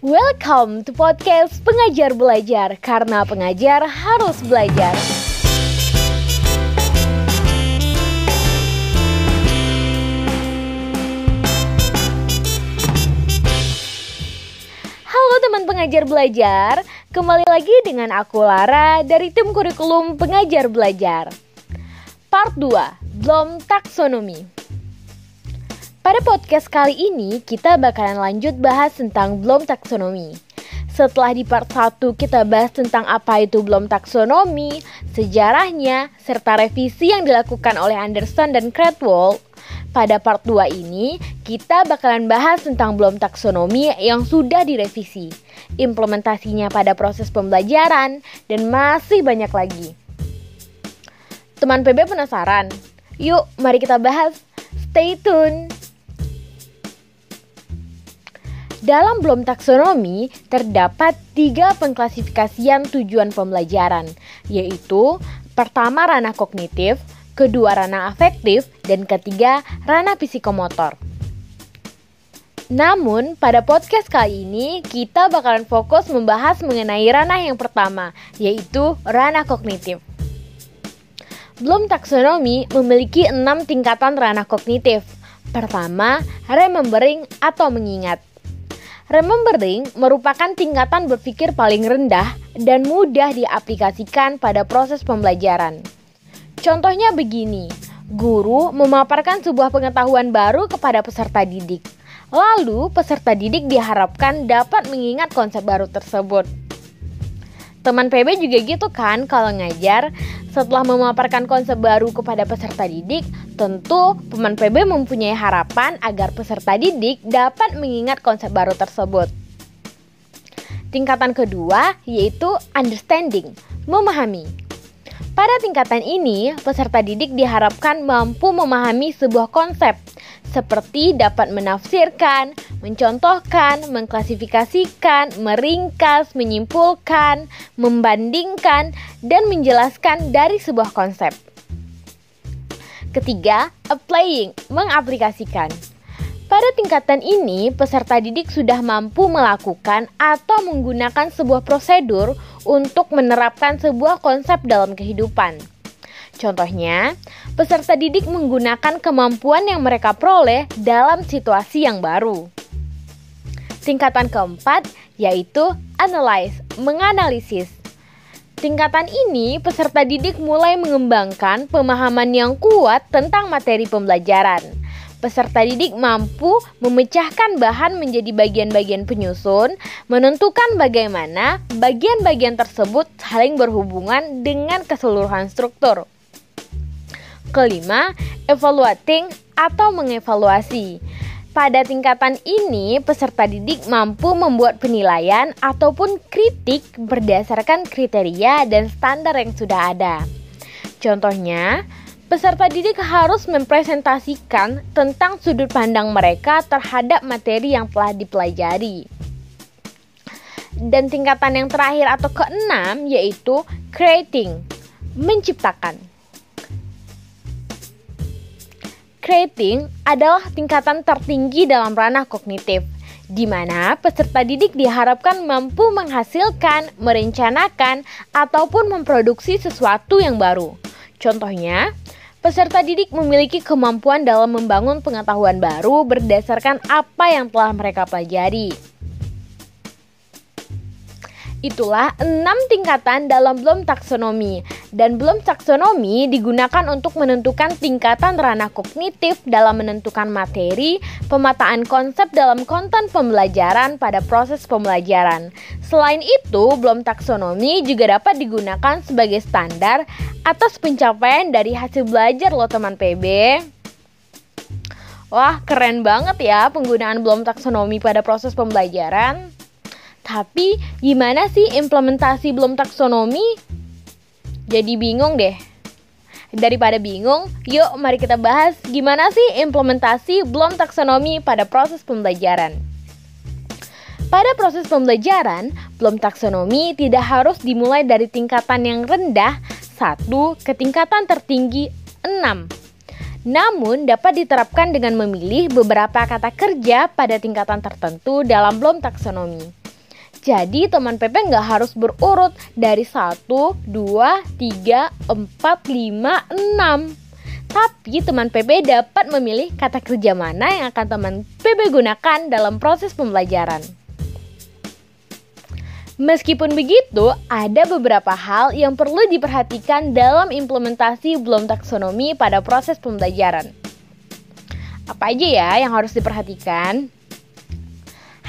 Welcome to podcast Pengajar Belajar karena pengajar harus belajar. Halo teman pengajar belajar, kembali lagi dengan aku Lara dari tim kurikulum Pengajar Belajar. Part 2, Blom Taksonomi. Pada podcast kali ini kita bakalan lanjut bahas tentang Blom Taksonomi. Setelah di part 1 kita bahas tentang apa itu Blom Taksonomi, sejarahnya, serta revisi yang dilakukan oleh Anderson dan Cradwell, pada part 2 ini, kita bakalan bahas tentang belum taksonomi yang sudah direvisi, implementasinya pada proses pembelajaran, dan masih banyak lagi. Teman PB penasaran? Yuk, mari kita bahas. Stay tune! Dalam belum taksonomi, terdapat tiga pengklasifikasian tujuan pembelajaran, yaitu pertama ranah kognitif, kedua ranah afektif, dan ketiga ranah psikomotor. Namun, pada podcast kali ini kita bakalan fokus membahas mengenai ranah yang pertama, yaitu ranah kognitif. Bloom taksonomi memiliki enam tingkatan ranah kognitif. Pertama, remembering atau mengingat. Remembering merupakan tingkatan berpikir paling rendah dan mudah diaplikasikan pada proses pembelajaran. Contohnya begini, guru memaparkan sebuah pengetahuan baru kepada peserta didik. Lalu, peserta didik diharapkan dapat mengingat konsep baru tersebut. Teman PB juga gitu kan kalau ngajar Setelah memaparkan konsep baru kepada peserta didik Tentu teman PB mempunyai harapan agar peserta didik dapat mengingat konsep baru tersebut Tingkatan kedua yaitu understanding, memahami pada tingkatan ini, peserta didik diharapkan mampu memahami sebuah konsep, seperti dapat menafsirkan, mencontohkan, mengklasifikasikan, meringkas, menyimpulkan, membandingkan, dan menjelaskan dari sebuah konsep. Ketiga, applying, mengaplikasikan. Pada tingkatan ini, peserta didik sudah mampu melakukan atau menggunakan sebuah prosedur untuk menerapkan sebuah konsep dalam kehidupan. Contohnya, peserta didik menggunakan kemampuan yang mereka peroleh dalam situasi yang baru. Tingkatan keempat yaitu analyze, menganalisis. Tingkatan ini, peserta didik mulai mengembangkan pemahaman yang kuat tentang materi pembelajaran Peserta didik mampu memecahkan bahan menjadi bagian-bagian penyusun, menentukan bagaimana bagian-bagian tersebut saling berhubungan dengan keseluruhan struktur. Kelima, evaluating atau mengevaluasi. Pada tingkatan ini, peserta didik mampu membuat penilaian ataupun kritik berdasarkan kriteria dan standar yang sudah ada. Contohnya, Peserta didik harus mempresentasikan tentang sudut pandang mereka terhadap materi yang telah dipelajari. Dan tingkatan yang terakhir atau keenam yaitu creating, menciptakan. Creating adalah tingkatan tertinggi dalam ranah kognitif, di mana peserta didik diharapkan mampu menghasilkan, merencanakan, ataupun memproduksi sesuatu yang baru. Contohnya, Peserta didik memiliki kemampuan dalam membangun pengetahuan baru berdasarkan apa yang telah mereka pelajari. Itulah enam tingkatan dalam belum taksonomi dan belum taksonomi digunakan untuk menentukan tingkatan ranah kognitif dalam menentukan materi, pemataan konsep dalam konten pembelajaran pada proses pembelajaran. Selain itu, belum taksonomi juga dapat digunakan sebagai standar atas pencapaian dari hasil belajar loh teman PB. Wah, keren banget ya penggunaan belum taksonomi pada proses pembelajaran. Tapi gimana sih implementasi belum taksonomi? Jadi bingung deh. Daripada bingung, yuk mari kita bahas gimana sih implementasi belum taksonomi pada proses pembelajaran. Pada proses pembelajaran, belum taksonomi tidak harus dimulai dari tingkatan yang rendah 1 ke tingkatan tertinggi 6. Namun dapat diterapkan dengan memilih beberapa kata kerja pada tingkatan tertentu dalam belum taksonomi. Jadi teman PP nggak harus berurut dari 1, 2, 3, 4, 5, 6. Tapi teman PB dapat memilih kata kerja mana yang akan teman PB gunakan dalam proses pembelajaran. Meskipun begitu, ada beberapa hal yang perlu diperhatikan dalam implementasi belum taksonomi pada proses pembelajaran. Apa aja ya yang harus diperhatikan?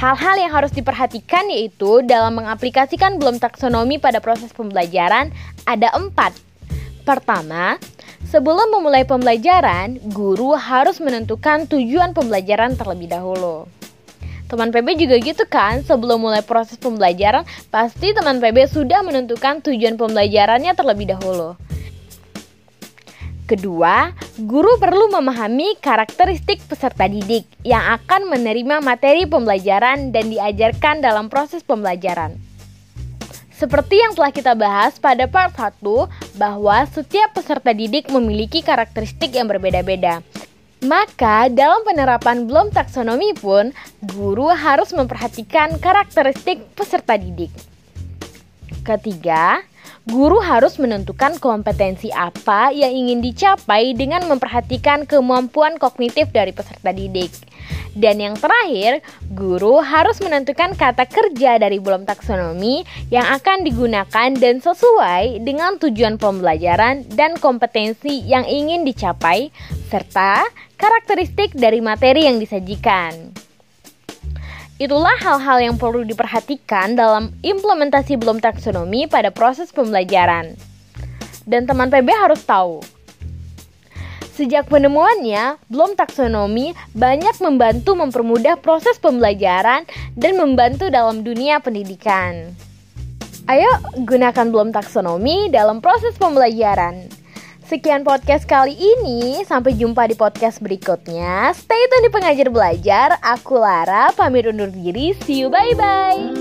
Hal-hal yang harus diperhatikan yaitu dalam mengaplikasikan belum taksonomi pada proses pembelajaran ada empat. Pertama, Sebelum memulai pembelajaran, guru harus menentukan tujuan pembelajaran terlebih dahulu. Teman PB juga gitu kan, sebelum mulai proses pembelajaran, pasti teman PB sudah menentukan tujuan pembelajarannya terlebih dahulu. Kedua, guru perlu memahami karakteristik peserta didik yang akan menerima materi pembelajaran dan diajarkan dalam proses pembelajaran. Seperti yang telah kita bahas pada part 1 bahwa setiap peserta didik memiliki karakteristik yang berbeda-beda. Maka dalam penerapan belum taksonomi pun guru harus memperhatikan karakteristik peserta didik. Ketiga, guru harus menentukan kompetensi apa yang ingin dicapai dengan memperhatikan kemampuan kognitif dari peserta didik. Dan yang terakhir, guru harus menentukan kata kerja dari belum taksonomi yang akan digunakan dan sesuai dengan tujuan pembelajaran dan kompetensi yang ingin dicapai, serta karakteristik dari materi yang disajikan. Itulah hal-hal yang perlu diperhatikan dalam implementasi belum taksonomi pada proses pembelajaran. Dan teman PB harus tahu, Sejak penemuannya, belum taksonomi banyak membantu mempermudah proses pembelajaran dan membantu dalam dunia pendidikan. Ayo gunakan belum taksonomi dalam proses pembelajaran. Sekian podcast kali ini, sampai jumpa di podcast berikutnya. Stay tune di pengajar belajar. Aku Lara, pamit undur diri. See you, bye-bye.